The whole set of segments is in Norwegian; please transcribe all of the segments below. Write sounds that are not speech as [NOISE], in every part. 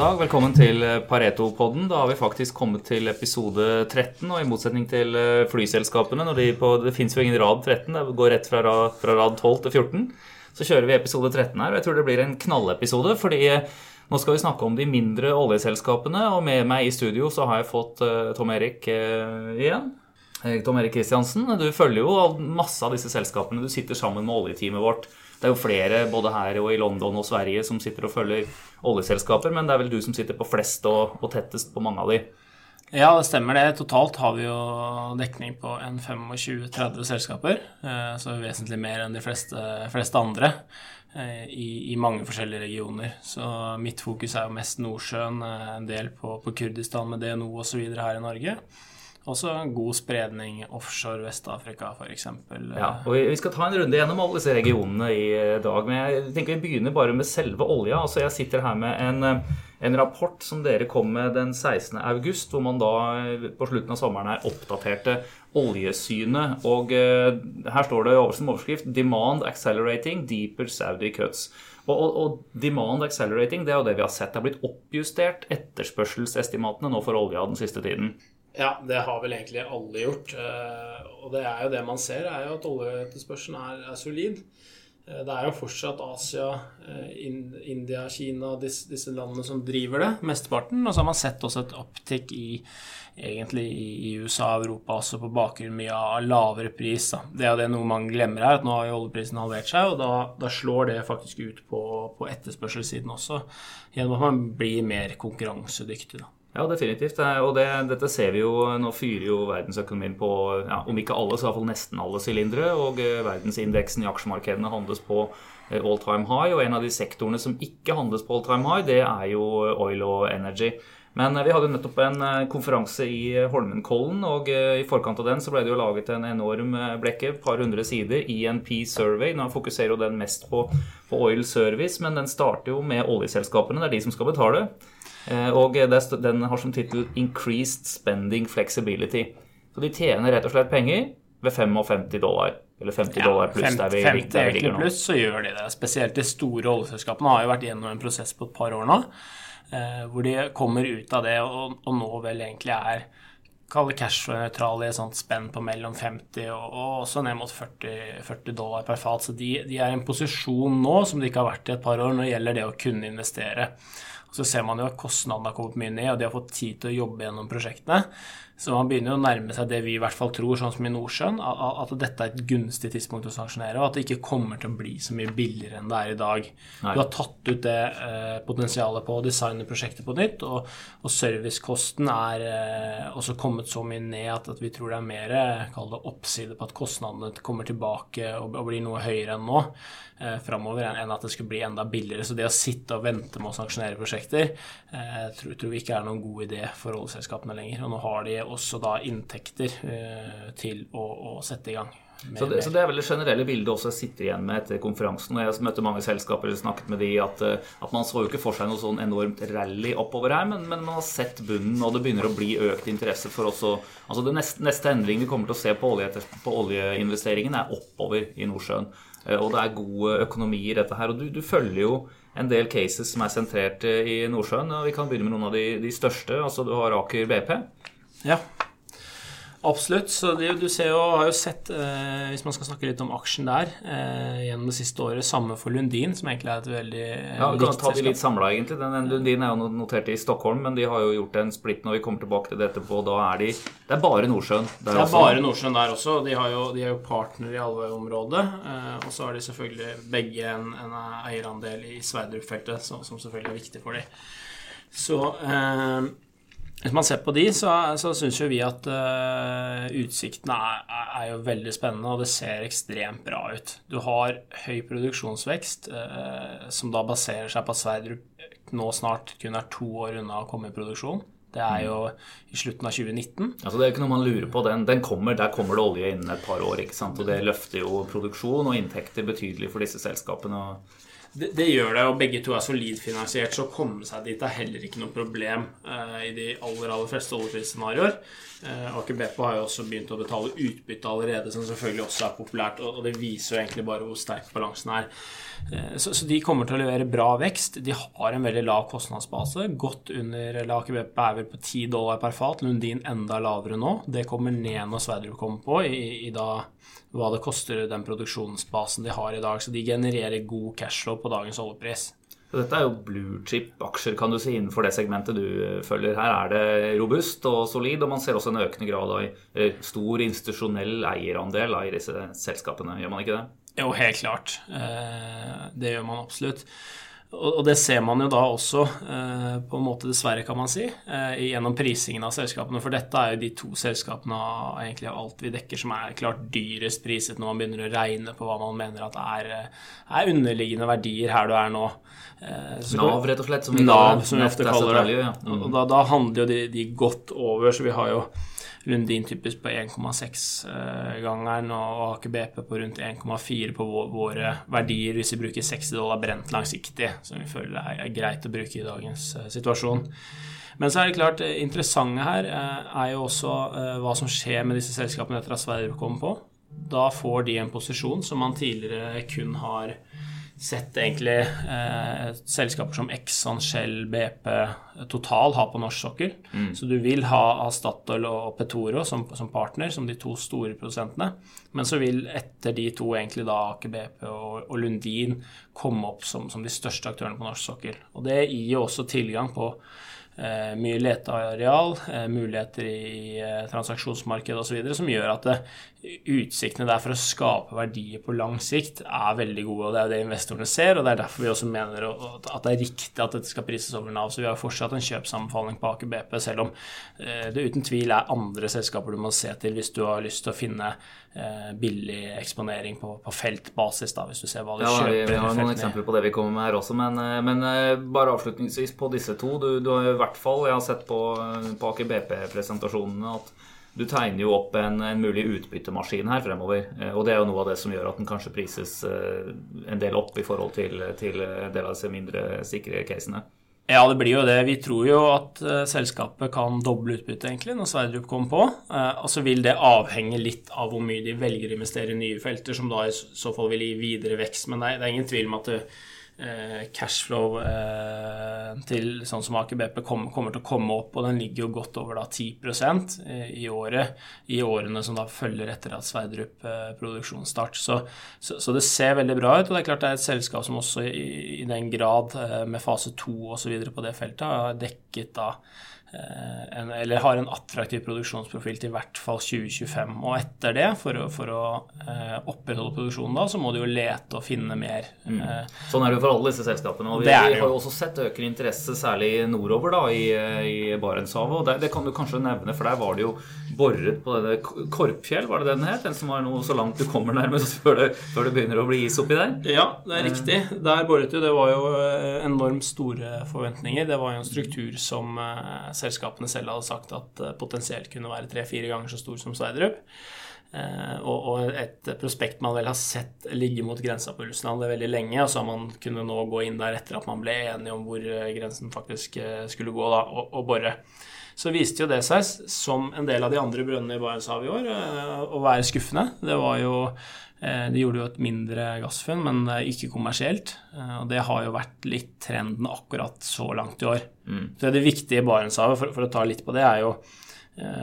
Dag. Velkommen til Pareto-podden. Da har vi faktisk kommet til episode 13. Og i motsetning til eh, flyselskapene, de på, det fins jo ingen rad 13, det går rett fra fra rad 12 til 14, så kjører vi episode 13 her. Og jeg tror det blir en knallepisode, fordi eh, nå skal vi snakke om de mindre oljeselskapene. Og med meg i studio så har jeg fått Tom Erik igjen. Tom Erik Kristiansen, du følger jo masse av disse selskapene. Du sitter sammen med oljeteamet vårt. Det er jo flere både her og i London og Sverige som sitter og følger oljeselskaper, men det er vel du som sitter på flest og, og tettest på mange av de. Ja, det stemmer det. Totalt har vi jo dekning på en 25-30 selskaper. Eh, så vesentlig mer enn de fleste, fleste andre eh, i, i, mange forskjellige regioner. Så mitt fokus er jo mest Nordsjøen, eh, en del på, på Kurdistan med DNO osv. her i Norge. Også god spredning offshore Vest-Afrika f.eks. Ja, og vi skal ta en runde gjennom alle disse regionene i dag. Men jeg tenker vi begynner bare med selve olja. Altså Jeg sitter her med en, en rapport som dere kom med den 16. august, hvor man da på slutten av sommeren her oppdaterte oljesynet. Og her står det som overskrift 'Demand accelerating deeper Saudi cuts'. Og, og, demand accelerating det er jo det vi har sett. Det har blitt oppjustert etterspørselsestimatene nå for olja den siste tiden. Ja, det har vel egentlig alle gjort. Eh, og det er jo det man ser, er jo at oljeetterspørselen er, er solid. Eh, det er jo fortsatt Asia, eh, India, Kina, disse, disse, landene som driver det, mesteparten. Og så har man sett også et opptikk i, egentlig i USA og Europa også på bakgrunn mye av lavere pris. Da. Det er det noe man glemmer her, at nå har jo oljeprisen halvert seg, og da, da slår det faktisk ut på, på etterspørselssiden også, gjennom at man blir mer konkurransedyktig. da. Ja, definitivt. Og det, dette ser vi jo Nå fyrer jo verdensøkonomien på ja, om ikke alle, så iallfall nesten alle sylindere. Og eh, verdensindeksen i aksjemarkedene handles på eh, all time high. Og en av de sektorene som ikke handles på all time high, det er jo oil og energy. Men eh, vi hadde nettopp en konferanse i Holmenkollen, og i forkant av den så ble det jo laget en enorm blekke, et par hundre sider, ENP Survey. Nå fokuserer jo den mest på, på oil service, men den starter jo med oljeselskapene. Det er de som skal betale. Eh, og den har som tittel 'Increased Spending Flexibility'. Så de tjener rett og slett penger ved 55 dollar. Eller 50 dollar pluss. Ja, 50, 50 der vi ligger nå. pluss, så gjør de det. Spesielt de store oljeselskapene har jo vært gjennom en prosess på et par år nå, eh, hvor de kommer ut av det og, og nå vel egentlig er kalle cashflow-nøytrale i et sånt spenn på mellom 50 og, og også ned mot 40, 40 dollar per fat. Så de, de, er i en posisjon nå som de ikke har vært i et par år når det gjelder det å kunne investere. Så ser man jo at kostnadene har kommet mye ned, og de har fått tid til å jobbe gjennom prosjektene. Så man begynner å nærme seg det vi i hvert fall tror, sånn som i Nordsjøen, at dette er et gunstig tidspunkt å sanksjonere, og at det ikke kommer til å bli så mye billigere enn det er i dag. Nei. Du har tatt ut det eh, potensialet på å designe prosjektet på nytt, og, og servicekosten er eh, også kommet så mye ned at, at, vi tror det er mer kall det oppside på at kostnadene kommer tilbake og, og blir noe høyere enn nå eh, framover, enn at det skulle bli enda billigere. Så det å sitte og vente med å sanksjonere prosjekter eh, tror, tror vi ikke er noen god idé for oljeselskapene lenger. Og nå har de også da inntekter eh, til å, å, sette i gang. Så det, så det, er vel det generelle bildet også jeg sitter igjen med etter konferansen. og Jeg møtte mange selskaper og snakket med de at, eh, at, man så jo ikke for seg noe sånn enormt rally oppover her, men, men, man har sett bunnen, og det begynner å bli økt interesse for også Altså det neste, neste endring vi kommer til å se på, olje, på oljeinvesteringen, er oppover i Nordsjøen. Eh, og det er god økonomi i dette her. Og du, du følger jo en del cases som er sentrert i Nordsjøen. og Vi kan begynne med noen av de, de største. altså Du har Aker BP. Ja, absolutt. Så det, du ser jo, har jo sett, eh, hvis man skal snakke litt om aksjen der, eh, gjennom det siste året, samme for Lundin, som egentlig er et veldig eh, Ja, vi kan ta de litt samla, egentlig. Den, den, Lundin er jo notert i Stockholm, men de har jo gjort en splitt når vi kommer tilbake til det etterpå. Da er de Det er bare Nordsjøen der det er også. bare Nordsjøen der også. De, har jo, de er jo partner i Alvøy-området. Eh, og så har de selvfølgelig begge en, en eierandel i Sverdrup-feltet, som, som, selvfølgelig er viktig for dem. Så eh, hvis man ser på de, så, så syns jo vi at uh, utsiktene er, er, jo veldig spennende, og det ser ekstremt bra ut. Du har høy produksjonsvekst, uh, som da baserer seg på at Sverdrup nå snart kun er to år unna å komme i produksjon. Det er jo i slutten av 2019. Altså Det er ikke noe man lurer på. Den, den kommer, Der kommer det olje innen et par år. ikke sant? Og det løfter jo produksjon og inntekter betydelig for disse selskapene. Det, det, gjør det, og begge to er solidfinansiert, så å komme seg dit er heller ikke noe problem uh, i de aller aller fleste oljeprisscenarioer. Uh, Aker BP har jo også begynt å betale utbytte allerede, som selvfølgelig også er populært, og, det viser jo egentlig bare hvor sterk balansen er. Så, så, de kommer til å levere bra vekst. De har en veldig lav kostnadsbase, godt under eller Aker BP er vel på 10 dollar per fat, Lundin enda lavere nå. Det kommer ned når Sverdrup kommer på, i, i da hva det koster den produksjonsbasen de har i dag. Så de genererer god cashflow på dagens oljepris. Dette er jo blue chip-aksjer kan du si, innenfor det segmentet du eh, følger. Her er det robust og solid, og man ser også en økende grad av stor institusjonell eierandel i disse selskapene. Gjør man ikke det? Jo, helt klart. Eh, det gjør man absolutt. Og det ser man jo da også, eh, på en måte dessverre, kan man si, eh, gjennom prisingen av selskapene. For dette er jo de to selskapene av egentlig alt vi dekker som er klart dyrest priset når man begynner å regne på hva man mener at er, eh, er underliggende verdier her du er nå. Så Nav, rett og slett, som vi, Nav, som vi ofte kaller det. Mm. Og da, da, handler jo de, de godt over, så vi har jo Lundin typisk på 1,6-gangeren eh, og Aker BP på rundt 1,4 på våre verdier hvis vi bruker 60 dollar brent langsiktig, som vi føler er greit å bruke i dagens eh, situasjon. Men så er det klart, eh, interessante her er jo også hva som skjer med disse selskapene etter at Sverige kommer på. Da får de en posisjon som man tidligere kun har sett egentlig eh, selskaper som Exxon, Shell, BP, Total har på norsk sokkel. Mm. Så du vil ha Statoil og Petoro som, som, partner, som de to store produsentene. Men så vil etter de to egentlig da Aker BP og, og, Lundin komme opp som, som, de største aktørene på norsk sokkel. Og det gir jo også tilgang på Eh, mye leteareal, eh, muligheter i eh, transaksjonsmarkedet osv. som gjør at utsiktene der for å skape verdier på lang sikt er veldig gode. og Det er det investorene ser, og det er derfor vi også mener at det er riktig at dette skal prises over Nav. Så vi har fortsatt en kjøpsanbefaling på Aker BP, selv om det uten tvil er andre selskaper du må se til hvis du har lyst til å finne billig eksponering på, på feltbasis, da, hvis du ser hva du ja, kjøper. Vi, vi har noen eksempler på det vi kommer med her også, men, men bare avslutningsvis på disse to. Du, du har i hvert fall jeg har sett på, på Aker BP-presentasjonene at du tegner jo opp en, en, mulig utbyttemaskin her fremover. Eh, og det er jo noe av det som gjør at den kanskje prises eh, en del opp i forhold til, til en del av disse mindre sikre casene. Ja, det blir jo det. Vi tror jo at uh, selskapet kan doble utbyttet egentlig når Sverdrup kommer på. Og så vil det avhenge litt av hvor mye de velger å investere i nye felter, som da i så fall vil gi videre vekst. Men det er, ingen tvil om at det, Eh, cashflow eh, til sånn som Aker BP kommer, til å komme opp, og den ligger jo godt over da 10 eh, i året i årene som da følger etter at Sverdrup produksjonsstart. Så, så, så, det ser veldig bra ut, og det er klart det er et selskap som også i, i den grad med fase to osv. på det feltet har dekket da Eh, en, eller har en attraktiv produksjonsprofil til i hvert fall 2025. Og etter det, for å, for å eh, opprettholde produksjonen da, så må du jo lete og finne mer. Mm. Eh, sånn er det jo for alle disse selskapene. Og vi, vi har jo også sett økende interesse, særlig nordover da, i, i Barentshavet. Og det, det, kan du kanskje nevne, for der var det jo boret på denne Korpfjell, var det den het? Den som var noe så langt du kommer nærmest [LAUGHS] før det, før det begynner å bli is oppi der? Ja, det er riktig. Der boret du. Det var jo enormt store forventninger. Det var jo en struktur som selskapene selv hadde sagt at eh, potensielt kunne være tre-fire ganger så stor som Sverdrup. Eh, og et prospekt man vel har sett ligge mot grensa på Russland veldig lenge, og så har man kunnet nå gå inn der etter at man ble enige om hvor eh, grensen faktisk skulle gå, da, og, og bore. Så viste jo det seg, som en del av de andre brønnene i Barentshavet i år, å være skuffende. Det var jo de gjorde jo et mindre gassfunn, men ikke kommersielt. Og det har jo vært litt trenden akkurat så langt i år. Mm. Så det viktige i Barentshavet, for, for, å ta litt på det, er jo eh,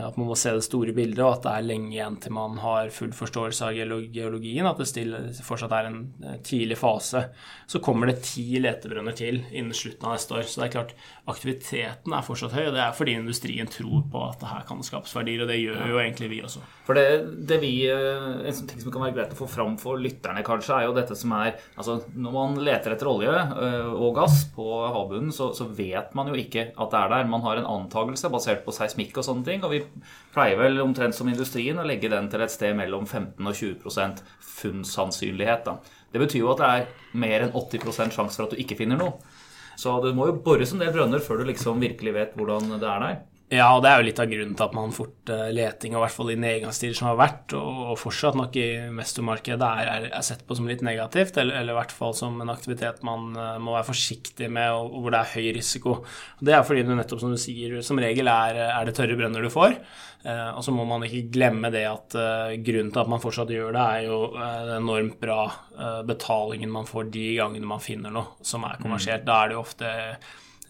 at man må se det store bildet, og at det er lenge igjen til man har full forståelse av geologien. At det fortsatt er en eh, tidlig fase. Så kommer det ti letebrønner til innen slutten av neste år. Så det er klart, aktiviteten er fortsatt høy, og det er fordi industrien tror på at det her kan skapes verdier, og det gjør jo egentlig vi også. For det, det vi, eh, En sånn ting som kan være greit å få fram for lytterne, kanskje, er jo dette som er altså Når man leter etter olje eh, og gass på havbunnen, så, så vet man jo ikke at det er der. Man har en antakelse basert på seismikk og sånne ting, og vi pleier vel omtrent som industrien å legge den til et sted mellom 15 og 20 funnsannsynlighet. Da. Det betyr jo at det er mer enn 80 sjanse for at du ikke finner noe. Så det må jo bores en del brønner før du liksom virkelig vet hvordan det er der. Ja, og det er jo litt av grunnen til at man fort uh, leting, og i hvert fall i nedgangstider som har vært, og, fortsatt nok i investormarkedet, er, er, sett på som litt negativt, eller, eller, i hvert fall som en aktivitet man uh, må være forsiktig med, og, og, hvor det er høy risiko. Og det er fordi du nettopp, som du sier, som regel er, er det tørre brønner du får. Eh, og så må man ikke glemme det at grunnen til at man fortsatt gjør det, er jo den enormt bra betalingen man får de gangene man finner noe som er kommersielt. Mm. Da er det jo ofte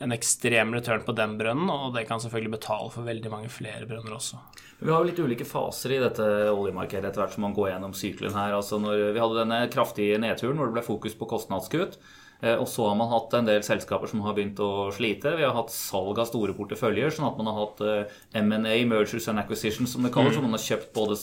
en ekstrem return på den brønnen, og det kan selvfølgelig betale for veldig mange flere brønner også. Vi har jo litt ulike faser i dette oljemarkedet etter hvert som man går gjennom sykelen her. Altså når Vi hadde denne kraftige nedturen hvor det ble fokus på kostnadskutt. Eh, og så har man hatt en del selskaper som har begynt å slite. Vi har hatt salg av store porteføljer, sånn at man har hatt eh, M&A, mergers and acquisitions, som det kalles. Mm. Så man har kjøpt både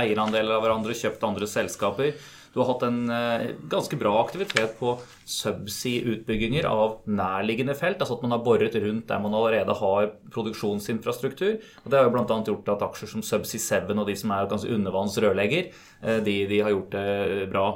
eierandeler av hverandre, kjøpt andre selskaper. Du har hatt en eh, ganske bra aktivitet på subsea-utbygginger av nærliggende felt. Altså at man har boret rundt der man allerede har produksjonsinfrastruktur. Og Det har jo bl.a. gjort at aksjer som Subsea 7 og de som er ganske undervanns rørlegger, eh, de, de har gjort det bra.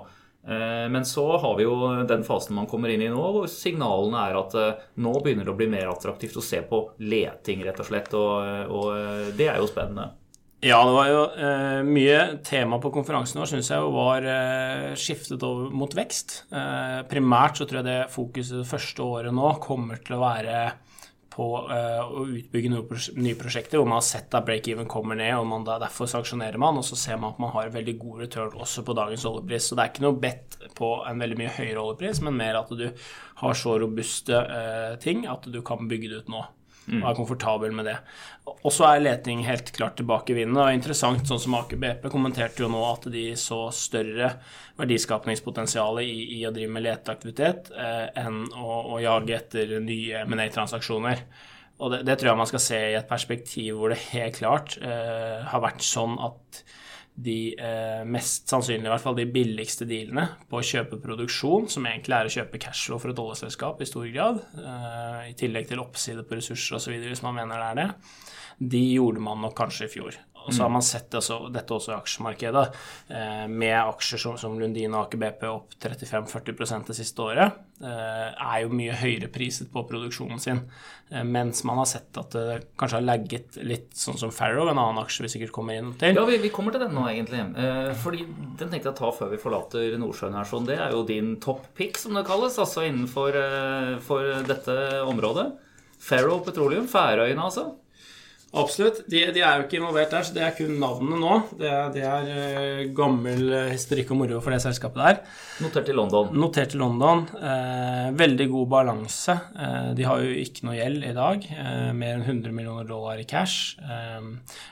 Eh, men så har vi jo den fasen man kommer inn i nå, hvor signalene er at nå begynner det å bli mer attraktivt å se på leting, rett og slett. Og, og det er jo spennende. Ja, det var jo eh, mye tema på konferansen vår, syns jeg, var eh, skiftet over mot vekst. Eh, primært så tror jeg det fokuset det første året nå kommer til å være på eh, å utbygge nye prosjekter hvor man har sett at break-even kommer ned, og man da, derfor sanksjonerer man, og så ser man at man har veldig god return også på dagens oljepris. Så det er ikke noe bedt på en veldig mye høyere oljepris, men mer at du har så robuste eh, ting at du kan bygge det ut nå og er komfortabel med det. Og så er leting helt klart tilbakevinnende. Og interessant, sånn som Aker BP kommenterte jo nå at de så større verdiskapningspotensial i, i å drive med leteaktivitet eh, enn å, å, jage etter nye M&A-transaksjoner. Og det, det, tror jeg man skal se i et perspektiv hvor det helt klart eh, har vært sånn at de eh, mest sannsynlig, i hvert fall de billigste dealene på å kjøpe produksjon, som egentlig er å kjøpe cashflow for et oljeselskap i stor grad, eh, i tillegg til oppside på ressurser osv., hvis man mener det er det, de gjorde man nok kanskje i fjor. Og så har man sett det også, dette også i aksjemarkedet, eh, med aksjer som, som Lundin og Aker BP opp 35-40 det siste året, eh, er jo mye høyere priset på produksjonen sin. Eh, mens man har sett at det kanskje har lagget litt sånn som Farrow, en annen aksje vi sikkert kommer inn til. Ja, vi, vi kommer til den nå, egentlig. Fordi den tenkte jeg å ta før vi forlater Nordsjøen her. sånn. Det er jo din top pick, som det kalles, altså innenfor for dette området. Farrow Petroleum, Færøyene altså. Absolutt. De, de, er jo ikke involvert der, så det er kun navnet nå. Det, det er uh, gammel uh, historikk og moro for det selskapet der. Notert i London. Notert i London. Uh, veldig god balanse. de har jo ikke noe gjeld i dag. mer enn 100 millioner dollar i cash.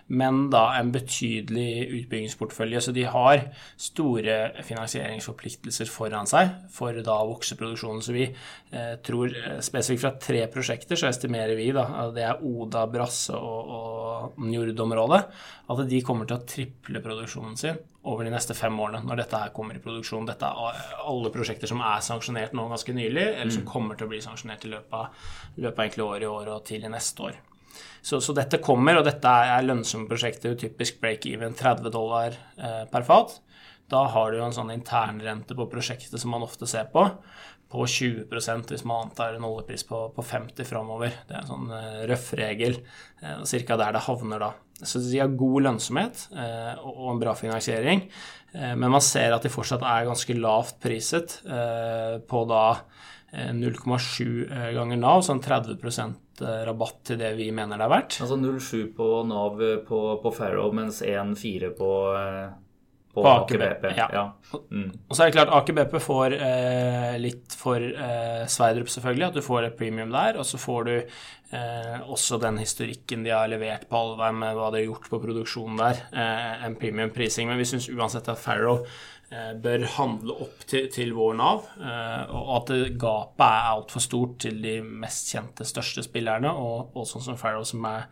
men da en betydelig utbyggingsportfølje. Så de har store finansieringsforpliktelser foran seg for da å vokse produksjonen. Så vi tror spesifikt fra tre prosjekter så estimerer vi da det er Oda, Brasse og og Njord-området, at de kommer til å triple produksjonen sin over de neste fem årene når dette her kommer i produksjon. Dette er alle prosjekter som er sanksjonert nå ganske nylig, eller som mm. kommer til å bli sanksjonert i løpet av, løpet av egentlig året i år og til i neste år. Så, så, dette kommer, og dette er lønnsomme prosjekter, typisk break-even 30 dollar eh, per fat. Da har du jo en sånn internrente på prosjektet som man ofte ser på, på 20 hvis man antar en oljepris på, på 50 framover. Det er en sånn uh, røff regel, uh, cirka der det havner da. Så de har god lønnsomhet uh, og, en bra finansiering, uh, men man ser at de fortsatt er ganske lavt priset på da 0,7 ganger Nav, sånn 30% rabatt til det vi mener det er verdt. Altså 0,7 på Nav på, på Farrow, mens 1,4 på på, på Aker BP. Ja. ja. Mm. Og så er det klart Aker BP får eh, litt for eh, Sverdrup, selvfølgelig, at du får et premium der. Og så får du eh, også den historikken de har levert på Alvheim, med hva de har gjort på produksjonen der. Eh, en premium prising. Men vi syns uansett at Farrow eh, bør handle opp til, til vår Nav, eh, og at gapet er altfor stort til de mest kjente, største spillerne, og, og sånn som Farrow, som er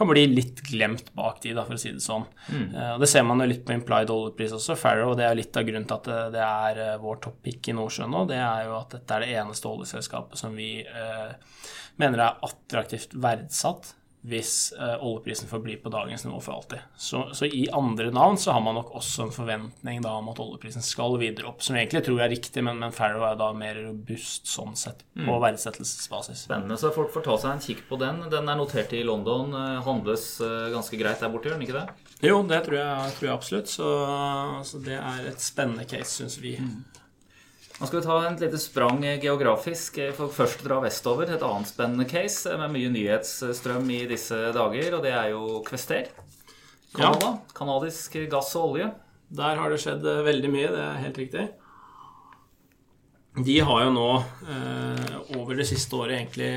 kan bli litt glemt bak de, da, for å si det sånn. Mm. Uh, og Det ser man jo litt på implied oljepris også. Farrow, det er litt av grunnen til at det, er uh, vår topp-pick i Nordsjøen nå. Det er jo at dette er det eneste oljeselskapet som vi uh, mener er attraktivt verdsatt hvis eh, oljeprisen forblir på dagens nivå for alltid. Så, så, i andre navn så har man nok også en forventning da om at oljeprisen skal videre opp, som jeg egentlig tror er riktig, men, men Farrow er da mer robust sånn sett på mm. verdsettelsesbasis. Spennende, så folk får ta seg en kikk på den. Den er notert i London, eh, handles eh, ganske greit der borte, gjør den ikke det? Jo, det tror jeg, tror jeg absolutt. Så, så, det er et spennende case, syns vi. Mm. Nå skal vi ta en lite sprang geografisk. For først dra vestover. Et annet spennende case med mye nyhetsstrøm i disse dager, og det er jo Kvester. Canada. Ja. Kanadisk gass og olje. Der har det skjedd eh, veldig mye, det er helt riktig. De har jo nå eh, over det siste året egentlig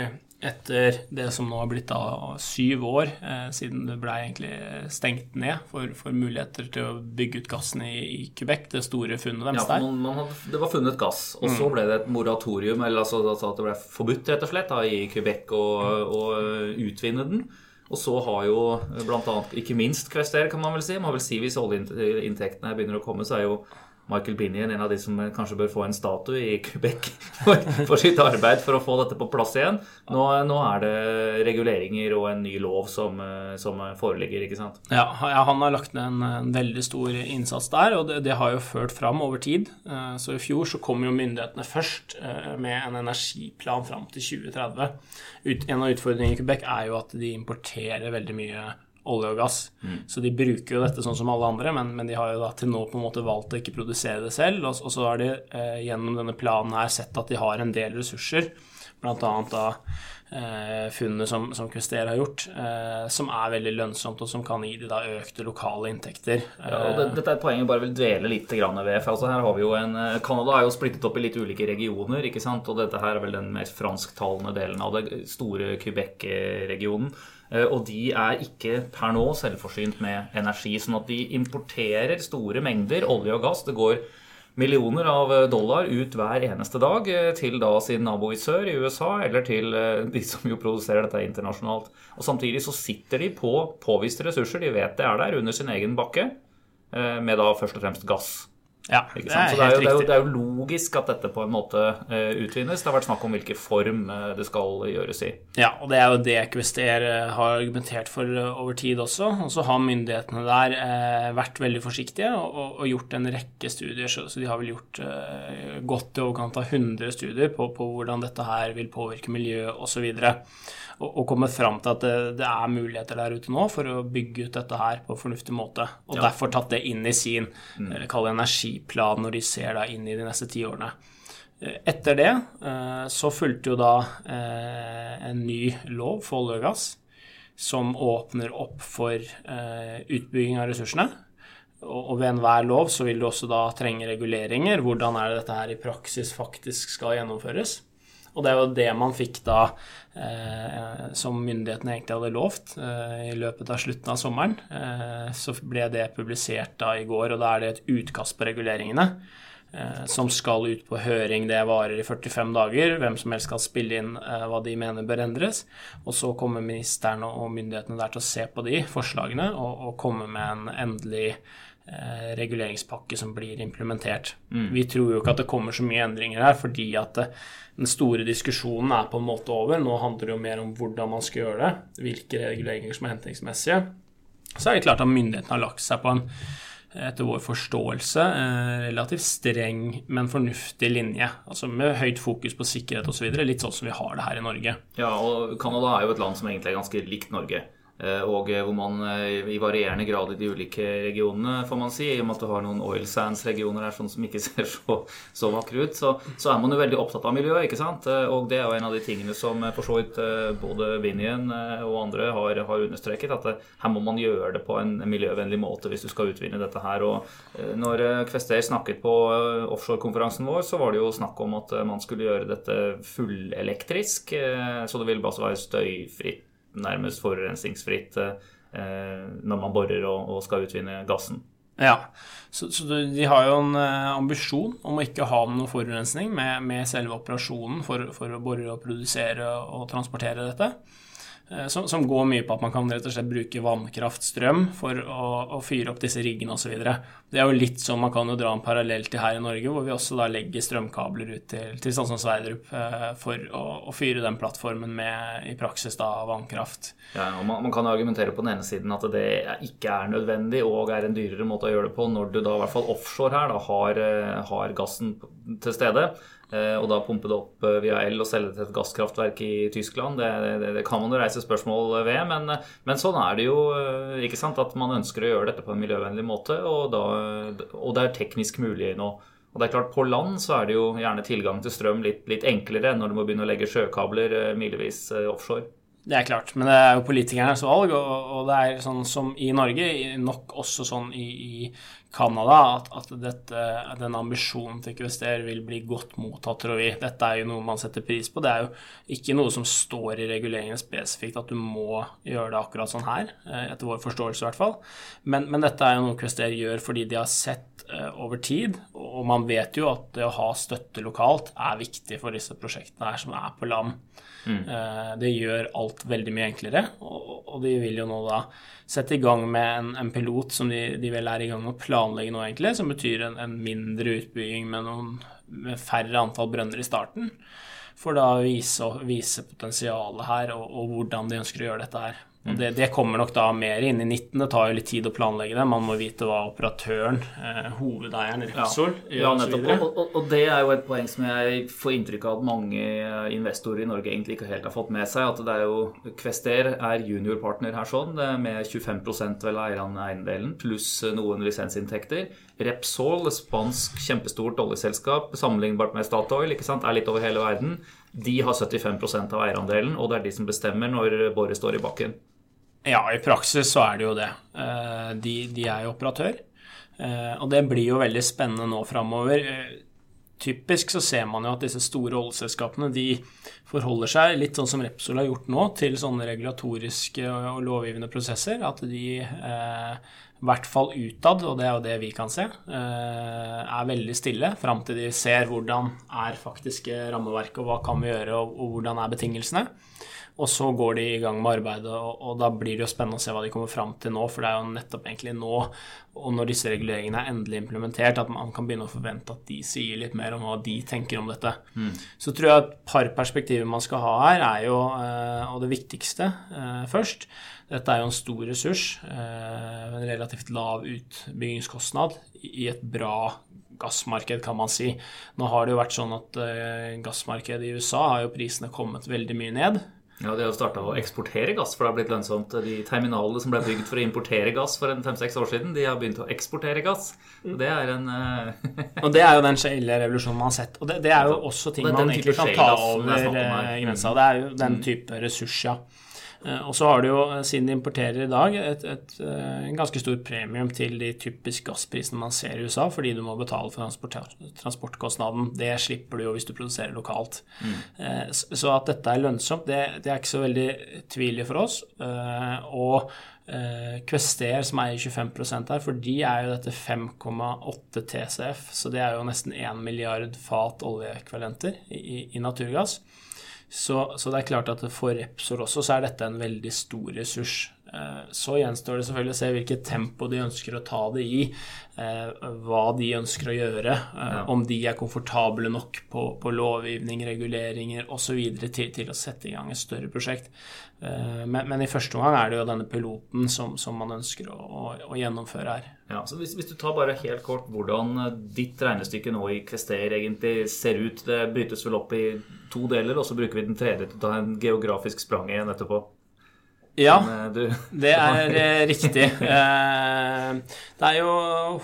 etter det som nå har blitt da syv år eh, siden det ble egentlig stengt ned for, for, muligheter til å bygge ut gassen i, i Quebec, det store funnet deres ja, man, man hadde, det var funnet gass, og mm. så ble det et moratorium, eller altså, altså, at det ble forbudt rett og slett da, i Quebec å, å utvinne den. Og så har jo bl.a. ikke minst Kvester, kan man vel si. Man vil si Hvis oljeinntektene begynner å komme, så er jo Michael Binion, en av de som kanskje bør få en statue i Quebec [LAUGHS] for, sitt arbeid for å få dette på plass igjen. Nå, nå er det reguleringer og en ny lov som, som foreligger, ikke sant? Ja, han har lagt ned en, en veldig stor innsats der, og det, det, har jo ført fram over tid. Eh, så i fjor så kom jo myndighetene først eh, med en energiplan fram til 2030. En av utfordringene i Quebec er jo at de importerer veldig mye olje og gass. Mm. Så de bruker jo dette sånn som alle andre, men, men, de har jo da til nå på en måte valgt å ikke produsere det selv. Og, og så har de eh, gjennom denne planen her sett at de har en del ressurser, bl.a. da eh, funnet som, som Quester har gjort, eh, som er veldig lønnsomt, og som kan gi de da økte lokale inntekter. Ja, og det, Dette er et poeng jeg bare vil dvele litt grann ved. for altså her har vi jo en, eh, Canada er jo splittet opp i litt ulike regioner, ikke sant? og dette her er vel den mest fransktalende delen av det store Quebec-regionen. Eh, og de er ikke per nå selvforsynt med energi. Sånn at de importerer store mengder olje og gass. Det går millioner av dollar ut hver eneste dag eh, til da sin nabo i sør, i USA, eller til eh, de som jo produserer dette internasjonalt. Og Samtidig så sitter de på påviste ressurser. De vet det er der under sin egen bakke, med da først og fremst gass. Ja, det er, så det er, jo, det, er jo, det er, jo, logisk at dette på en måte uh, utvinnes. Det har vært snakk om hvilken form uh, det skal gjøres i. Ja, og det er jo det Equester uh, har argumentert for over tid også. Og så har myndighetene der vært veldig forsiktige og, og, og, gjort en rekke studier. Så, så de har vel gjort godt i overkant av 100 studier på, på hvordan dette her vil påvirke miljøet osv og, og kommet fram til at det, det, er muligheter der ute nå for å bygge ut dette her på en fornuftig måte. Og ja. derfor tatt det inn i sin mm. Energiplan når de ser da inn i de neste ti årene. Eh, etter det eh, så fulgte jo da eh, en ny lov for olje og gass som åpner opp for utbygging av ressursene. Og ved enhver lov så vil du også da trenge reguleringer. Hvordan er det dette her i praksis faktisk skal gjennomføres? Og det er jo det man fikk da, som myndighetene egentlig hadde lovt eh, i løpet av slutten av sommeren. Eh, så ble det publisert da i går, og da er det et utkast på reguleringene. Eh, som skal ut på høring. Det varer i 45 dager. Hvem som helst skal spille inn eh, hva de mener bør endres. Og så kommer ministeren og myndighetene der til å se på de forslagene og, komme med en endelig eh, reguleringspakke som blir implementert. Mm. Vi tror jo ikke at det kommer så mye endringer her, fordi at det, den store diskusjonen er på en måte over. Nå handler det jo mer om hvordan man skal gjøre det, hvilke reguleringer som er hensiktsmessige. Så er det klart at myndighetene har lagt seg på en etter vår forståelse eh, relativt streng, men fornuftig linje. Altså Med høyt fokus på sikkerhet osv. Litt sånn som vi har det her i Norge. Ja, og Canada er jo et land som egentlig er ganske likt Norge. Eh, og eh, hvor man eh, i varierende grad i de ulike regionene, får man si, i og med at du har noen oil sands-regioner her sånn som ikke [LAUGHS] ser så, så vakre ut, så, så, er man jo veldig opptatt av miljøet, ikke sant? Og det er jo en av de tingene som for så vidt både Vinjen og andre har, har, understreket, at her må man gjøre det på en miljøvennlig måte hvis du skal utvinne dette her. Og når Kvester snakket på offshorekonferansen vår, så var det jo snakk om at man skulle gjøre dette fullelektrisk, så det ville bare være støyfritt nærmest forurensningsfritt eh, når man borer og, skal utvinne gassen. Ja, så, så, de har jo en eh, ambisjon om å ikke ha noe forurensning med, med selve operasjonen for, for, å bore og produsere og transportere dette. Eh, som, som, går mye på at man kan rett og slett bruke vannkraftstrøm for å, å fyre opp disse riggene osv. Det er jo litt sånn man kan jo dra en parallell til her i Norge, hvor vi også da legger strømkabler ut til, til sånn som Sverdrup eh, for å, å, fyre den plattformen med i praksis da vannkraft. Ja, og man, man kan argumentere på den ene siden at det ikke er nødvendig og er en dyrere måte å gjøre det på når du da i hvert fall offshore her da har, eh, har gassen til stede. Eh, og da pumpe det opp via el og selge det til et gasskraftverk i Tyskland, det, det, det kan man jo reise spørsmål ved. Men, men, sånn er det jo. Ikke sant, At man ønsker å gjøre dette på en miljøvennlig måte. Og, da, og det er teknisk mulig nå. Og det er klart, På land så er det jo gjerne tilgang til strøm litt, litt enklere når du må begynne å legge sjøkabler milevis offshore. Det er klart, men det er jo politikernes valg, og, og det er sånn som i Norge, nok også sånn i, i Canada, at, at dette, den ambisjonen til Kvester vil bli godt mottatt, tror vi. Dette er jo noe man setter pris på. Det er jo ikke noe som står i reguleringene spesifikt at du må gjøre det akkurat sånn her, eh, etter vår forståelse i hvert fall. Men, men dette er jo noe Kvester gjør fordi de har sett uh, over tid, og man vet jo at det å ha støtte lokalt er viktig for disse prosjektene her som er på land. Mm. Eh, det gjør alt veldig mye enklere, og, de vil jo nå da sette i gang med en, en pilot som de, de, vel er i gang med å planlegge nå, egentlig, som betyr en, en mindre utbygging med, noen, med færre antall brønner i starten. For da å vise, vise potensialet her, og, og hvordan de ønsker å gjøre dette her. Og det, det, kommer nok da mer inn i 19. Det tar jo litt tid å planlegge det. Man må vite hva operatøren, eh, hovedeieren, Repsol ja, ja, nettopp. Og, og, og, det er jo et poeng som jeg får inntrykk av at mange eh, investorer i Norge egentlig ikke helt har fått med seg. At det er jo Kvester er juniorpartner her sånn, med 25 vel av eiendelen, pluss noen lisensinntekter. Repsol, spansk kjempestort oljeselskap sammenlignbart med Statoil, ikke sant? er litt over hele verden. De har 75% av eierandelen, og det er de som bestemmer når boret står i bakken. Ja, i praksis så er det jo det. Eh, de, de er jo operatør. Eh, og det blir jo veldig spennende nå framover. Eh, typisk så ser man jo at disse store oljeselskapene de forholder seg litt sånn som Repsol har gjort nå, til sånne regulatoriske og lovgivende prosesser. At de i hvert fall utad, og det er jo det vi kan se, er veldig stille fram til de ser hvordan er faktiske rammeverket, og hva kan vi gjøre, og hvordan er betingelsene. Og så går de i gang med arbeidet, og, og, da blir det jo spennende å se hva de kommer fram til nå. For det er jo nettopp egentlig nå, og når disse reguleringene er endelig implementert, at man kan begynne å forvente at de sier litt mer om hva de tenker om dette. Mm. Så tror jeg et par perspektiver man skal ha her, er jo, eh, og det viktigste eh, først Dette er jo en stor ressurs, eh, en relativt lav utbyggingskostnad i et bra gassmarked, kan man si. Nå har det jo vært sånn at gassmarkedet i USA har jo prisene kommet veldig mye ned. Ja, De har jo starta å eksportere gass, for det har blitt lønnsomt. De terminalene som ble bygd for å importere gass for en fem-seks år siden, de har begynt å eksportere gass. Og det er en uh... Og det er jo den shale revolusjonen man har sett. Og det, det er jo også ting man egentlig kan ta over grensa. Det er jo den mm. type ressurs, ja. Eh, og så har du jo, eh, siden de importerer i dag, et, et, eh, en ganske stor premium til de typiske gassprisene man ser i USA, fordi du må betale for transportkostnaden. Det slipper du jo hvis du produserer lokalt. Mm. Så at dette er lønnsomt, det, det, er ikke så veldig tvilig for oss. Og Kvester, som eier 25 her, for de er jo dette 5,8 TCF, så det er jo nesten 1 milliard fat oljeekvalenter i, i naturgass. Så, så, det er klart at for Repsol også så er dette en veldig stor ressurs. Eh, så gjenstår det selvfølgelig å se hvilket tempo de ønsker å ta det i, eh, hva de ønsker å gjøre, eh, om de er komfortable nok på, på lovgivning, reguleringer osv. Til, til å sette i gang et større prosjekt. Men, men, i første omgang er det jo denne piloten som, som man ønsker å, å, å, gjennomføre her. Ja, så hvis, hvis, du tar bare helt kort hvordan ditt regnestykke nå i Kvester egentlig ser ut Det brytes vel opp i to deler, og så bruker vi den tredje til å ta en geografisk sprang igjen etterpå. Ja, eh, [LAUGHS] det er [LAUGHS] eh, riktig. Eh, det er jo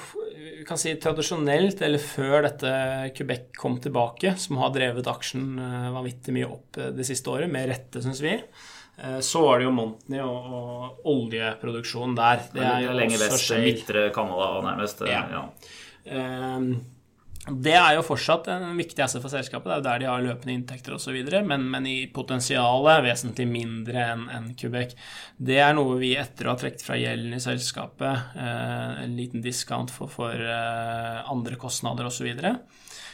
vi kan si tradisjonelt, eller før dette Quebec kom tilbake, som har drevet aksjen vanvittig mye opp det siste året, med rette, syns vi. Så var det jo Montney og, og oljeproduksjonen der. Det er jo lenge vest, midtre Canada nærmest. Ja. ja. Det er jo fortsatt en viktig asset for selskapet. Det er jo der de har løpende inntekter osv. Men, men i potensialet vesentlig mindre enn en Quebec. Det er noe vi etter å ha trukket fra gjelden i selskapet, eh, en liten discount for, for eh, andre kostnader osv., så, videre,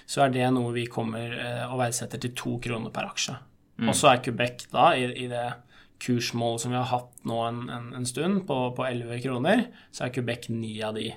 så er det noe vi kommer eh, og verdsetter til to kroner per aksje. Mm. Og så er Quebec da i, i det kursmålet som vi har hatt nå en, en, en stund, på, på 11 kroner, så er Quebec ni av de.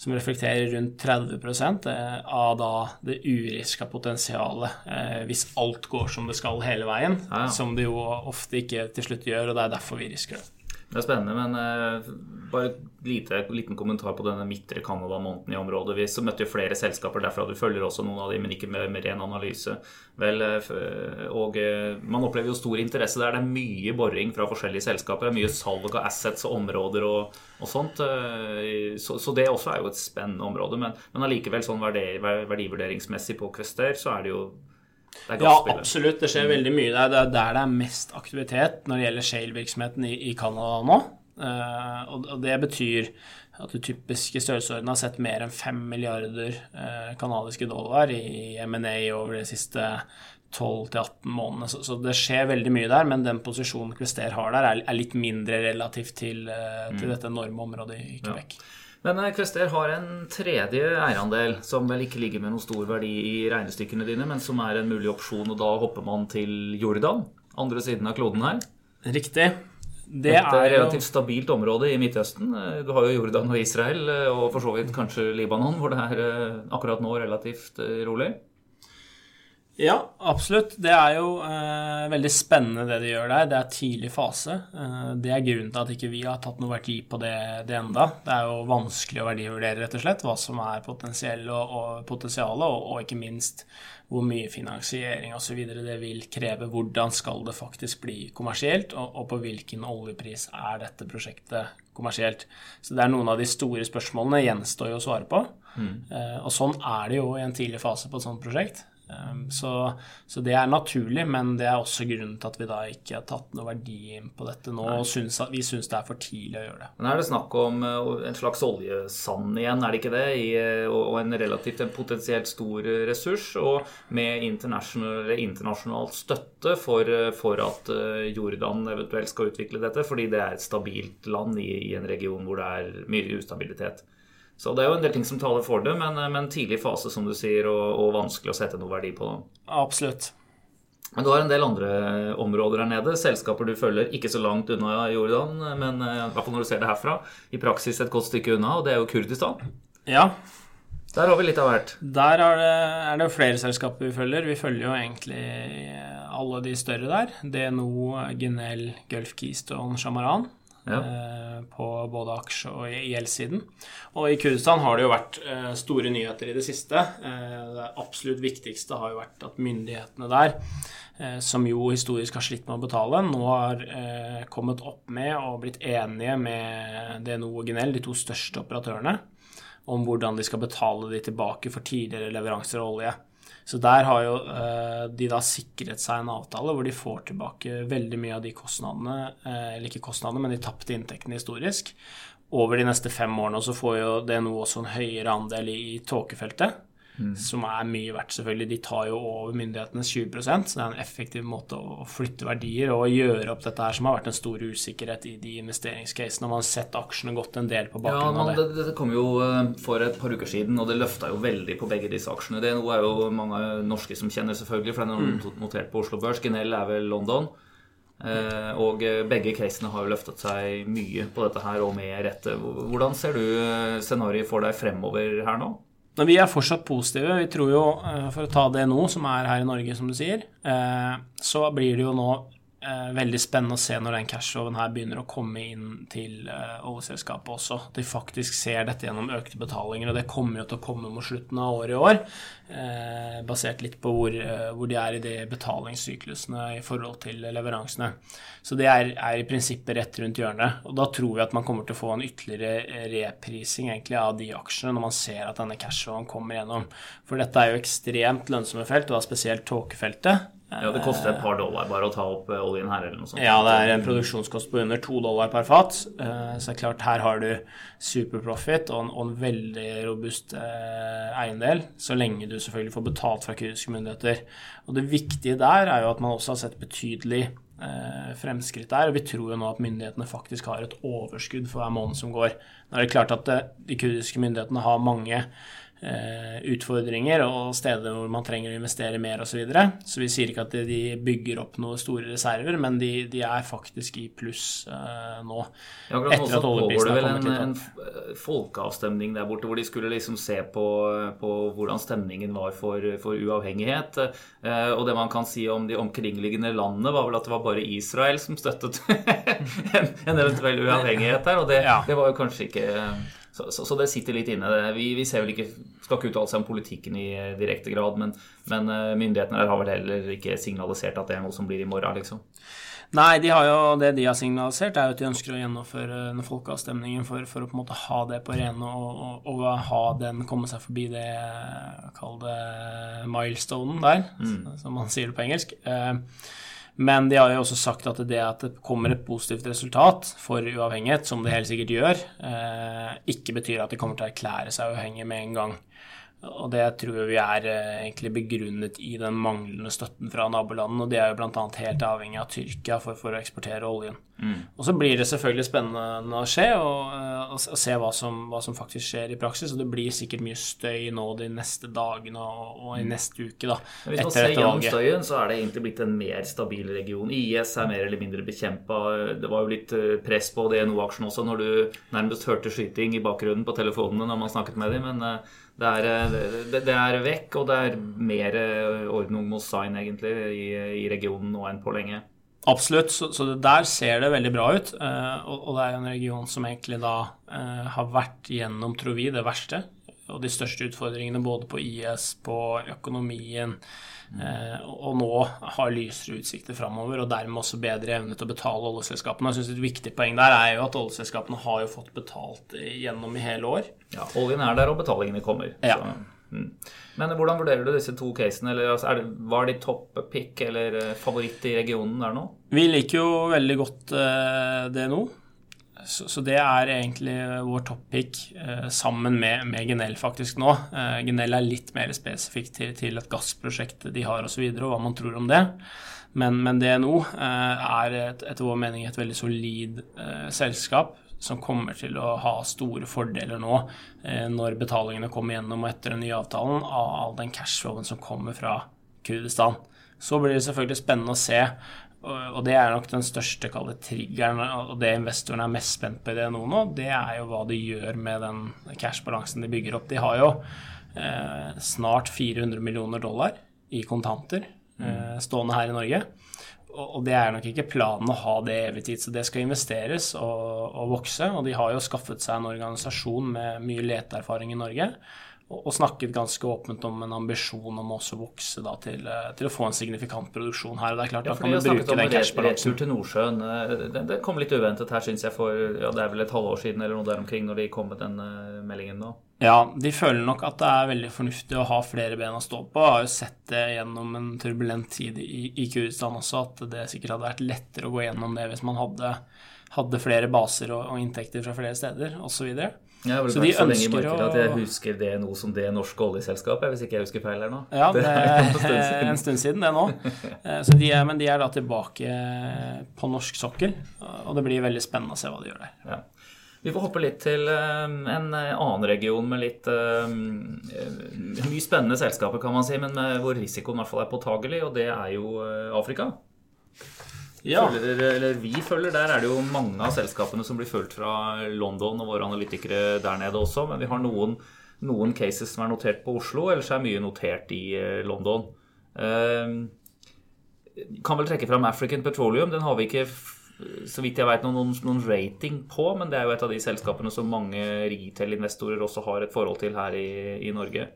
Som reflekterer rundt 30 eh, av da det uriska potensialet, eh, hvis alt går som det skal hele veien. Ja, ja. Som det jo ofte ikke til slutt gjør, og det er derfor vi risker det. Det er spennende, men eh, bare lite, liten kommentar på denne midtre Canada-måneden i området. Vi så møtte jo flere selskaper derfra. Du følger også noen av dem, men ikke med, med ren analyse. Vel, eh, og eh, Man opplever jo stor interesse der. Det er mye boring fra forskjellige selskaper. Er mye salg av assets og områder og, og sånt. Så, så det også er jo et spennende område. Men, men allikevel, sånn verdi, verdivurderingsmessig på Quester, så er det jo Ja, absolutt. Det skjer veldig mye. Det er der det er mest aktivitet når det gjelder shale-virksomheten i, i Canada nå. Uh, og, og det betyr at du typisk i størrelsesorden har sett mer enn 5 milliarder uh, canadiske dollar i M&A over de siste 12-18 månedene. Så, så det skjer veldig mye der, men den posisjonen Quester har der, er, er litt mindre relativt til, eh, til dette enorme området i Quebec. Men Kvester har en tredje eierandel som vel ikke ligger med noen stor verdi i regnestykkene dine, men som er en mulig opsjon, og da hopper man til Jordan, andre siden av kloden her. Riktig. Det er et relativt stabilt område i Midtøsten. Eh, Du har jo Jordan og Israel, eh, og for så vidt kanskje Libanon, hvor det er eh, akkurat nå relativt eh, rolig. Ja, absolutt. Det er jo eh, veldig spennende det de gjør der. Det er tidlig fase. Eh, det er grunnen til at ikke vi har tatt noe verdi på det, det enda. Det er jo vanskelig å verdivurdere, rett og slett, hva som er potensiell og, og potensialet, og, og ikke minst hvor mye finansiering osv. det vil kreve. Hvordan skal det faktisk bli kommersielt, og, og på hvilken oljepris er dette prosjektet kommersielt. Så det er noen av de store spørsmålene gjenstår jo å svare på. Eh, og sånn er det jo i en tidlig fase på et sånt prosjekt. Um, Så, så det er naturlig, men det er også grunnen til at vi da ikke har tatt noe verdi inn på dette nå. og synes at, Vi syns det er for tidlig å gjøre det. Men er det snakk om eh, en slags oljesand igjen, er det ikke det? I, eh, og en relativt en potensielt stor eh, ressurs, og med internasjonal, internasjonal støtte for, for at Jordan eventuelt skal utvikle dette, fordi det er et stabilt land i, i en region hvor det er mye ustabilitet. Så det er jo en del ting som taler for det, men, eh, men tidlig fase, som du sier, og, og vanskelig å sette noe verdi på. Absolutt. Men du har en del andre områder her nede. Selskaper du følger ikke så langt unna Jordan, men eh, i hvert fall når du ser det herfra, i praksis et godt stykke unna, og det er jo Kurdistan. Ja, Der har vi litt av hvert. der er det, er det flere selskaper vi følger. Vi følger jo egentlig alle de større der. DNO, Genel, Gulf Keystone, Shamaran. Eh, På både aksje- og gjeldssiden. Og i Kurdistan har det jo vært eh, store nyheter i det siste. Eh, Det absolutt viktigste har jo vært at myndighetene der, som jo historisk har slitt med å betale, nå har kommet opp med og blitt enige med DNO og Genel, de to største operatørene, om hvordan de skal betale de tilbake for tidligere leveranser av olje. Så der har jo eh, de da sikret seg en avtale hvor de får tilbake veldig mye av de kostnadene, eh, eller ikke kostnadene, men de tapte inntektene historisk, over de neste fem årene. Så får jo nå også en høyere andel i tåkefeltet, som er mye verdt, selvfølgelig. De tar jo over myndighetenes 20% så det er en effektiv måte å flytte verdier og gjøre opp dette her, som har vært en stor usikkerhet i de investeringscasene. Man har sett aksjene gått en del på bakgrunn ja, av det. Dette det kom jo eh, for et par uker siden, og det løfta jo veldig på begge disse aksjene. Det er jo mange norske som kjenner, selvfølgelig, for den er notert på Oslo Børs. Genell er vel London. Uh, og eh, begge casene har jo løftet seg mye på dette her, og med rette. Hvordan ser du scenarioet for deg fremover her nå? Men vi er fortsatt positive. Vi tror jo, eh, for å ta det nå, som er her i Norge, som du sier, eh, så blir det jo nå eh, veldig spennende å se når den cashloven her begynner å komme inn til eh, oljeselskapet også. De faktisk ser dette gjennom økte betalinger, og det kommer jo til å komme mot slutten av året i år. eh, Basert litt på hvor, eh, hvor de er i de betalingssyklusene i forhold til leveransene. Så det er, er i prinsippet rett rundt hjørnet. Og da tror vi at man kommer til å få en ytterligere reprising egentlig av de aksjene når man ser at denne cashloven kommer gjennom. For dette er jo ekstremt lønnsomme felt, og da spesielt tåkefeltet. Ja, Det koster et par dollar bare å ta opp eh, oljen her, eller noe sånt. Ja, det er en produksjonskost på under to dollar per fat. Eh, Så det er klart, her har du superprofit og en, og en veldig robust eh, eiendel, så lenge du selvfølgelig får betalt fra kurdiske myndigheter. Og det viktige der er jo at man også har sett betydelig fremskritt der, og vi tror jo nå at myndighetene faktisk har et overskudd for hver måned som går. Nå er det klart at de kurdiske myndighetene har mange utfordringer og steder hvor man trenger å investere mer osv. Så, videre. så vi sier ikke at de bygger opp noen store reserver, men de, de er faktisk i pluss uh, nå. Ja, etter at oljeprisen har kommet litt opp. Det vel en, en folkeavstemning der borte hvor de skulle liksom se på, på hvordan stemningen var for, for uavhengighet. Uh, og det man kan si om de omkringliggende landene, var vel at det var bare Israel som støttet [LAUGHS] en, en, eventuell uavhengighet der, og det, ja. det var jo kanskje ikke så, så, så, det sitter litt inne. Vi, vi ser vel ikke, skal ikke uttale seg om politikken i eh, direkte grad, men, men eh, myndighetene der har vel heller ikke signalisert at det er noe som blir i morgen, liksom. Nei, de har jo, det de har signalisert, er jo at de ønsker å gjennomføre den folkeavstemningen for, for, å på en måte ha det på rene og, og, og, ha den komme seg forbi det Kall det milestonen der, mm. som man sier det på engelsk. Eh, men de har jo også sagt at det at det kommer et positivt resultat for uavhengighet, som det helt sikkert gjør, eh, ikke betyr at de kommer til å erklære seg uavhengige med en gang. Og det tror vi er eh, egentlig begrunnet i den manglende støtten fra nabolandene. Og de er jo bl.a. helt avhengig av Tyrkia for, for å eksportere oljen. Mm. Og så blir det selvfølgelig spennende å se, og, og, og se hva som, hva som, faktisk skjer i praksis. Og det blir sikkert mye støy nå de neste dagene og, og i mm. neste uke, da. Men hvis man ser gjennom støyen, så er det egentlig blitt en mer stabil region. IS er mer eller mindre bekjempa. Det var jo litt eh, press på DNO-aksjen også når du nærmest hørte skyting i bakgrunnen på telefonene når man snakket med dem. men eh, det er, eh, det, det er, vekk, og det er mer ordnung mot sign egentlig i, i, regionen nå enn på lenge. Absolutt, så, så der ser det veldig bra ut. Eh, og, og, det er en region som egentlig da har vært gjennom, tror vi, det verste. Og de største utfordringene både på IS, på økonomien, Eh, og nå har lysere utsikter framover, og dermed også bedre evne til å betale oljeselskapene. Jeg synes Et viktig poeng der er jo at oljeselskapene har jo fått betalt gjennom i hele år. Ja, Oljen er der, og betalingene kommer. Ja. Så, mm. Men hvordan vurderer du disse to casene? Eller, altså, det, var de topp pick eller eh, favoritt i regionen der nå? Vi liker jo veldig godt det nå. Så, så, det er egentlig vår topic eh, sammen med, med, Genel faktisk nå. Eh, Genel er litt mer spesifikt til, til et gassprosjekt de har osv., og, så videre, og hva man tror om det. Men, men DNO eh, er et, etter vår mening et veldig solid eh, selskap som kommer til å ha store fordeler nå eh, når betalingene kommer gjennom og etter den nye avtalen av all den cashflowen som kommer fra Kurdistan. Så blir det selvfølgelig spennende å se og det er nok den største kalde triggeren, og det investorene er mest spent på i det nå, nå, det er jo hva de gjør med den cash-balansen de bygger opp. De har jo eh, snart 400 millioner dollar i kontanter eh, stående her i Norge. Og, og det er nok ikke planen å ha det evig tid, så det skal investeres og, og vokse. Og de har jo skaffet seg en organisasjon med mye leteerfaring i Norge og snakket ganske åpent om en ambisjon om å også vokse da, til, eh, til, å få en signifikant produksjon her. og det er klart, ja, da kan vi bruke den cashbalansen. Til Nordsjøen, eh, det, det, kom litt uventet her, syns jeg, for ja, det er vel et halvår siden eller noe der omkring når de kom med den uh, meldingen nå. Ja, de føler nok at det er veldig fornuftig å ha flere ben å stå på. Jeg har jo sett det gjennom en turbulent tid i, i Kurdistan også, at det sikkert hadde vært lettere å gå gjennom det hvis man hadde, hadde flere baser og, og inntekter fra flere steder osv. Jeg har vel så vært så lenge i markedet at jeg husker det nå som det norske oljeselskapet, hvis ikke jeg husker feil her nå. Ja, [LAUGHS] det, er en stund siden, det nå. Eh, så de er, men de er da tilbake på norsk sokkel, og det blir veldig spennende å se hva de gjør der. Ja. Vi får hoppe litt til eh, en annen region med litt mye spennende selskaper, kan man si, men hvor risikoen i hvert fall er påtagelig, og det er jo Afrika. Ja. Følger, eller vi følger, Der er det jo mange av selskapene som blir fulgt fra London og våre analytikere der nede også. Men vi har noen, noen cases som er notert på Oslo, ellers er mye notert i eh, London. Uh, kan vel trekke fram African Petroleum. Den har vi ikke så vidt jeg vet, noen, noen, rating på, men det er jo et av de selskapene som mange retail-investorer også har et forhold til her i, i Norge.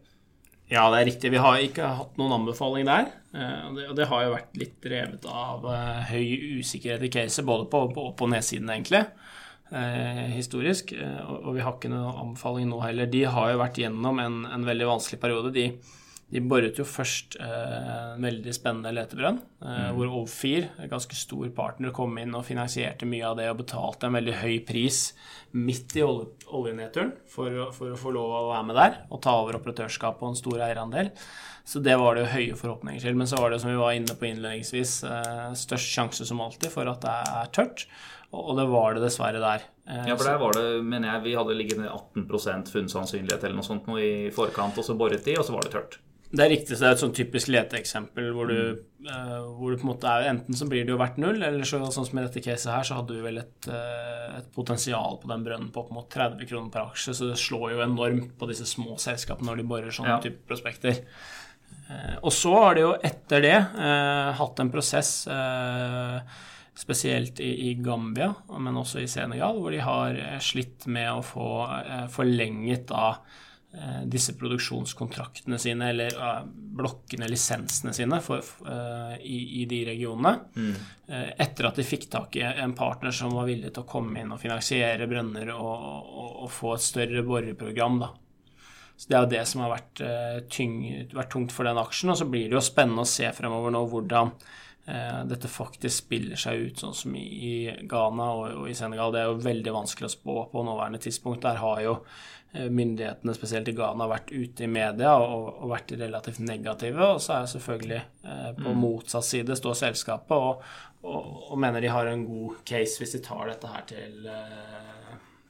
Ja, det er riktig. Vi har ikke hatt noen anbefaling der. Eh, og det, og det har jo vært litt drevet av eh, høy usikkerhet i caset, både på opp- og nedsiden, egentlig. Eh, historisk. Og, og, vi har ikke noen anbefaling nå heller. De har jo vært gjennom en, en veldig vanskelig periode. De, de boret jo først eh, en veldig spennende letebrønn, eh, mm. hvor Ovfir, en ganske stor partner, kom inn og finansierte mye av det og betalte en veldig høy pris midt i olje, oljenedturen for, for, å få lov å være med der og ta over operatørskapet og en stor eierandel. Så det var det jo høye forhåpninger til. Men så var det, som vi var inne på innledningsvis, eh, størst sjanse som alltid for at det er tørt. Og det var det dessverre der. Ja, for der var det, mener jeg, vi hadde liggende 18% funnsannsynlighet eller noe sånt noe i forkant, og så boret de, og så var det tørt. Det er riktig, så det er et sånn typisk leteeksempel hvor du, mm. uh, hvor du på en måte er Enten så blir det jo verdt null, eller så, sånn som i dette caset her, så hadde du vel et, uh, et potensial på den brønnen på opp mot 30 kroner per aksje, så det slår jo enormt på disse små selskapene når de borer sånne ja. type prospekter. Uh, og så har de jo etter det hatt en prosess spesielt i, i, Gambia, men også i Senegal, hvor de har slitt med å få forlenget da disse produksjonskontraktene sine, eller uh, blokkene, lisensene sine, for, uh, i, i, de regionene. Mm. Uh, etter at de fikk tak i en partner som var villig til å komme inn og finansiere brønner og, og, og få et større boreprogram. Da. Så Det er jo det som har vært, tyng, vært, tungt for den aksjen. Og så blir det jo spennende å se fremover nå hvordan dette faktisk spiller seg ut, sånn som i Ghana og, og i Senegal. Det er jo veldig vanskelig å spå på nåværende tidspunkt. Der har jo Eh, myndighetene, spesielt i Ghana, vært ute i media og, vært relativt negative. Og så er selvfølgelig eh, på mm. motsatt side står selskapet og, og, og, mener de har en god case hvis de tar dette her til, eh,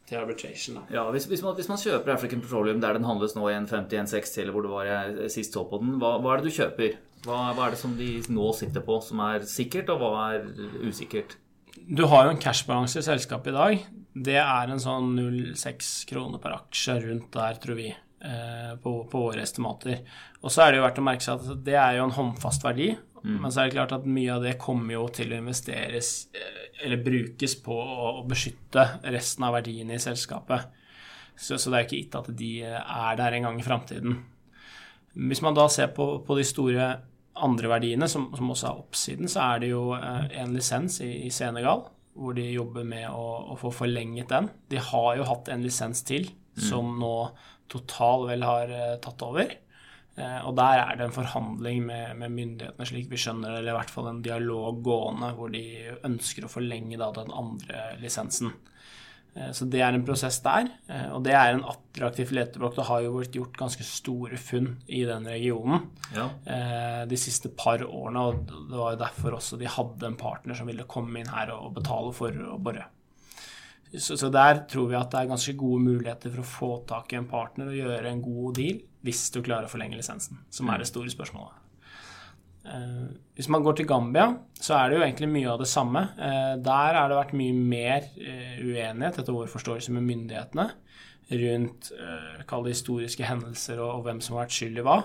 til arbitration. Da. Ja, hvis, hvis, man, hvis, man, kjøper African Petroleum der den handles nå i en 50-160 eller hvor det var jeg sist så på den, hva, hva er det du kjøper? Hva, hva, er det som de nå sitter på som er sikkert, og hva er usikkert? Du har jo en cashbalanse i selskapet i dag. Det er en sånn 0,6 kroner per aksje rundt der, tror vi, eh, på, på, våre estimater. Og så er det jo verdt å merke seg at det er jo en håndfast verdi. Mm. Men så er det klart at mye av det kommer jo til å investeres eh, eller brukes på å beskytte resten av verdiene i selskapet. Så, så det er ikke gitt at de er der en gang i framtiden. Hvis man da ser på, på de store andre verdiene, som, som, også er oppsiden, så er det jo eh, en lisens i, i Senegal hvor de jobber med å, å, få forlenget den. De har jo hatt en lisens til, mm. som nå Total vel har uh, tatt over. Uh, og der er det en forhandling med, med, myndighetene, slik vi skjønner eller i hvert fall en dialog gående, hvor de ønsker å forlenge da, den andre lisensen. Eh, så det er en prosess der. Eh, og det er en attraktiv leteblokk. Det har jo blitt gjort ganske store funn i den regionen ja. Eh, de siste par årene. Og det var jo derfor også de hadde en partner som ville komme inn her og betale for å bore. Så, så der tror vi at det er ganske gode muligheter for å få tak i en partner og gjøre en god deal hvis du klarer å forlenge lisensen, som er det store spørsmålet. Uh, hvis man går til Gambia, så er det jo egentlig mye av det samme. Uh, der har det vært mye mer uh, uenighet, etter vår forståelse, med myndighetene rundt kall det historiske hendelser og, hvem som har vært skyld i hva.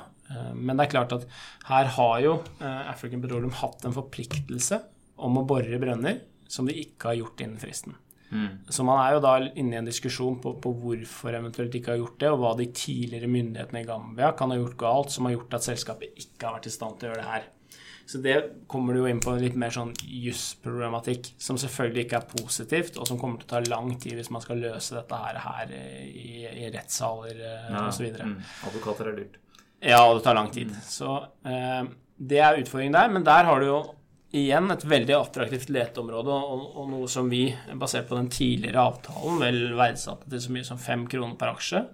Men det er klart at her har jo African Petroleum hatt en forpliktelse om å bore brønner som de ikke har gjort innen fristen. Mm. Så man er jo da inne i en diskusjon på, på, hvorfor eventuelt ikke har gjort det, og hva de tidligere myndighetene i Gambia kan ha gjort galt som har gjort at selskapet ikke har vært i stand til å gjøre det her. Så det kommer du jo inn på litt mer sånn jusproblematikk, som selvfølgelig ikke er positivt, og som kommer til å ta lang tid hvis man skal løse dette her, her i, i rettssaler eh, ja, osv. Mm, advokater er dyrt. Ja, og det tar lang tid. Så eh, det er utfordringen der, men der har du jo igjen et veldig attraktivt leteområde, og, og, noe som vi, basert på den tidligere avtalen, vel verdsatte til så mye som fem kroner per aksje.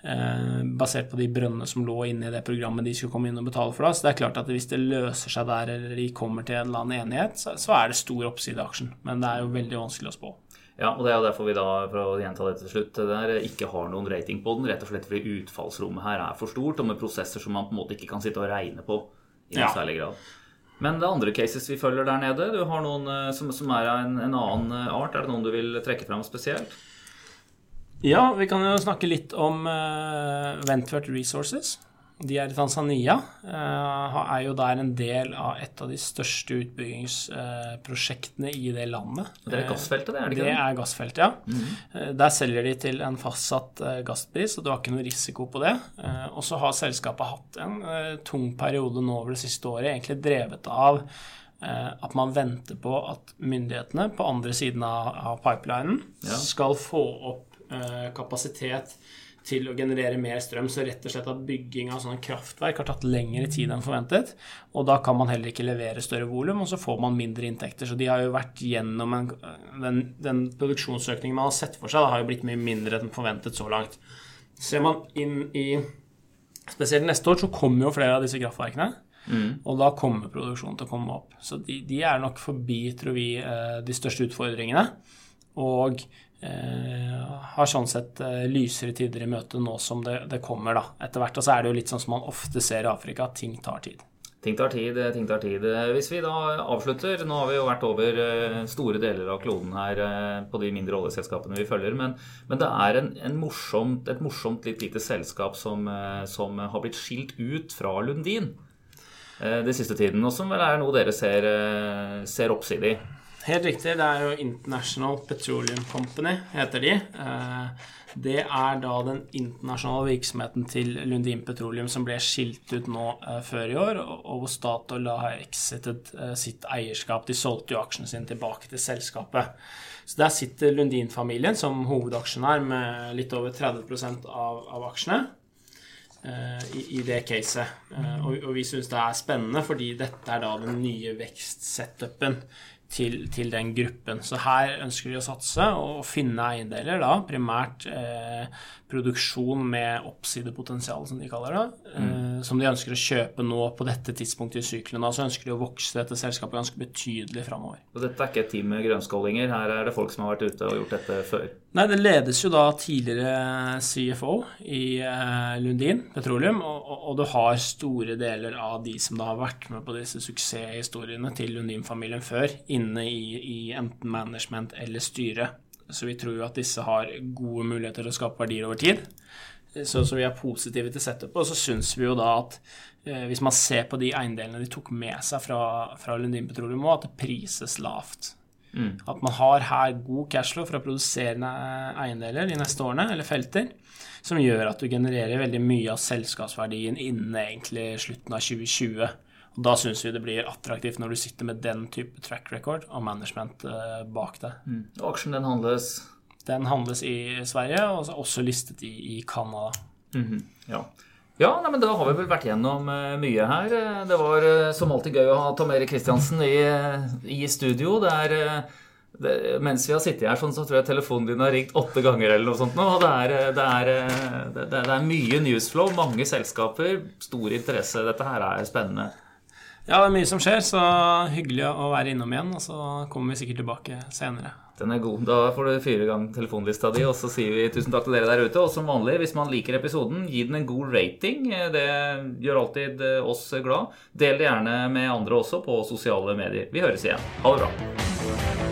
Eh, basert på de brønnene som lå inne i det programmet de skulle komme inn og betale for. Da. Så det er klart at hvis det løser seg der, eller de kommer til en eller annen enighet, så, så er det stor oppside i aksjen. Men det er jo veldig vanskelig å spå. Ja, og det er derfor vi da, for å gjenta det til slutt, der ikke har noen rating på den. Rett og slett fordi utfallsrommet her er for stort, og med prosesser som man på en måte ikke kan sitte og regne på i ja. særlig grad. Men det er andre cases vi følger der nede, du har noen eh, som, som er av en, en, annen eh, art. Er det noen du vil trekke fram spesielt? Ja, vi kan jo snakke litt om uh, Wentworth Resources. De er i Tanzania. Uh, er jo der en del av et av de største utbyggingsprosjektene uh, i det landet. Det er gassfeltet, det? er Det ikke det? Det er gassfeltet, ja. Mm -hmm. Der selger de til en fastsatt gasspris, og du har ikke noe risiko på det. Og så har selskapet hatt en tung periode nå over det siste året, egentlig drevet av at man venter på at myndighetene på andre siden av pipelinen ja. skal få opp kapasitet til å generere mer strøm. Så rett og slett at bygging av sånne kraftverk har tatt lengre tid enn forventet. Og da kan man heller ikke levere større volum, og så får man mindre inntekter. Så de har jo vært gjennom en, den, den, produksjonsøkningen man har sett for seg, det har jo blitt mye mindre enn forventet så langt. Ser man inn i Spesielt neste år så kommer jo flere av disse kraftverkene. Mm. Og da kommer produksjonen til å komme opp. Så de, de er nok forbi, tror vi, eh, de største utfordringene. Og har sånn sett lysere tider i møte nå som det, det kommer, da, etter hvert. Og så er det jo litt sånn som man ofte ser i Afrika, at ting tar tid. Ting tar tid, ting tar tid. Hvis vi da avslutter Nå har vi jo vært over store deler av kloden her på de mindre oljeselskapene vi følger, men, men det er en, en morsomt, et morsomt litt lite selskap som, som, har blitt skilt ut fra Lundin den siste tiden, og som vel er noe dere ser, ser oppside i. Helt riktig. Det er jo International Petroleum Company, heter de. Det er da den internasjonale virksomheten til Lundin Petroleum som ble skilt ut nå før i år, og hvor Statoil da har exitet sitt eierskap. De solgte jo aksjene sine tilbake til selskapet. Så der sitter Lundin-familien som hovedaksjonær med litt over 30 av, av aksjene. I, i, det caset. Og, og vi syns det er spennende, fordi dette er da den nye vekstsetupen til, til, den gruppen. Så her ønsker de å satse og finne eiendeler, da, primært eh, produksjon med oppsidepotensial, som de kaller det, mm. eh, som de ønsker å kjøpe nå på dette tidspunktet i syklen. Så ønsker de å vokse dette selskapet ganske betydelig framover. Og dette er ikke et team med grønnskålinger, her er det folk som har vært ute og gjort dette før? Nei, det ledes jo da tidligere CFO i eh, Lundin Petroleum, og, og, og, du har store deler av de som da har vært med på disse suksesshistoriene til Lundin-familien før, inne i, i enten management eller styre. Så vi tror jo at disse har gode muligheter til å skape verdier over tid. Så, så vi er positive til setupet. Og så syns vi jo da at eh, hvis man ser på de eiendelene de tok med seg fra, fra Lundin Petroleum at det prises lavt. Mm. At man har her god cashflow fra produserende eiendeler de neste årene, eller felter, som gjør at du genererer veldig mye av selskapsverdien innen egentlig slutten av 2020. Og Da syns vi det blir attraktivt når du sitter med den type track record og management uh, bak deg. Mm. Og aksjen den handles? Den handles i Sverige, og også listet i, i Canada. Mm -hmm. Ja. Ja, nei, men Da har vi vel vært gjennom uh, mye her. Det var som alltid gøy å ha Tom Erik Kristiansen i, i, studio. Det er, det, mens vi har sittet her sånn, så tror jeg telefonen din har ringt åtte ganger. eller noe sånt nå, og det er, det, er, det, det er mye newsflow, mange selskaper, stor interesse. Dette her er spennende. Ja, det er mye som skjer, så hyggelig å være innom igjen. Og så kommer vi sikkert tilbake senere. Den er god. Da får du fyre i gang telefonlista di, og så sier vi tusen takk til dere der ute. Og som vanlig, hvis man liker episoden, gi den en god rating. Det gjør alltid oss glad. Del det gjerne med andre også på sosiale medier. Vi høres igjen. Ha det bra.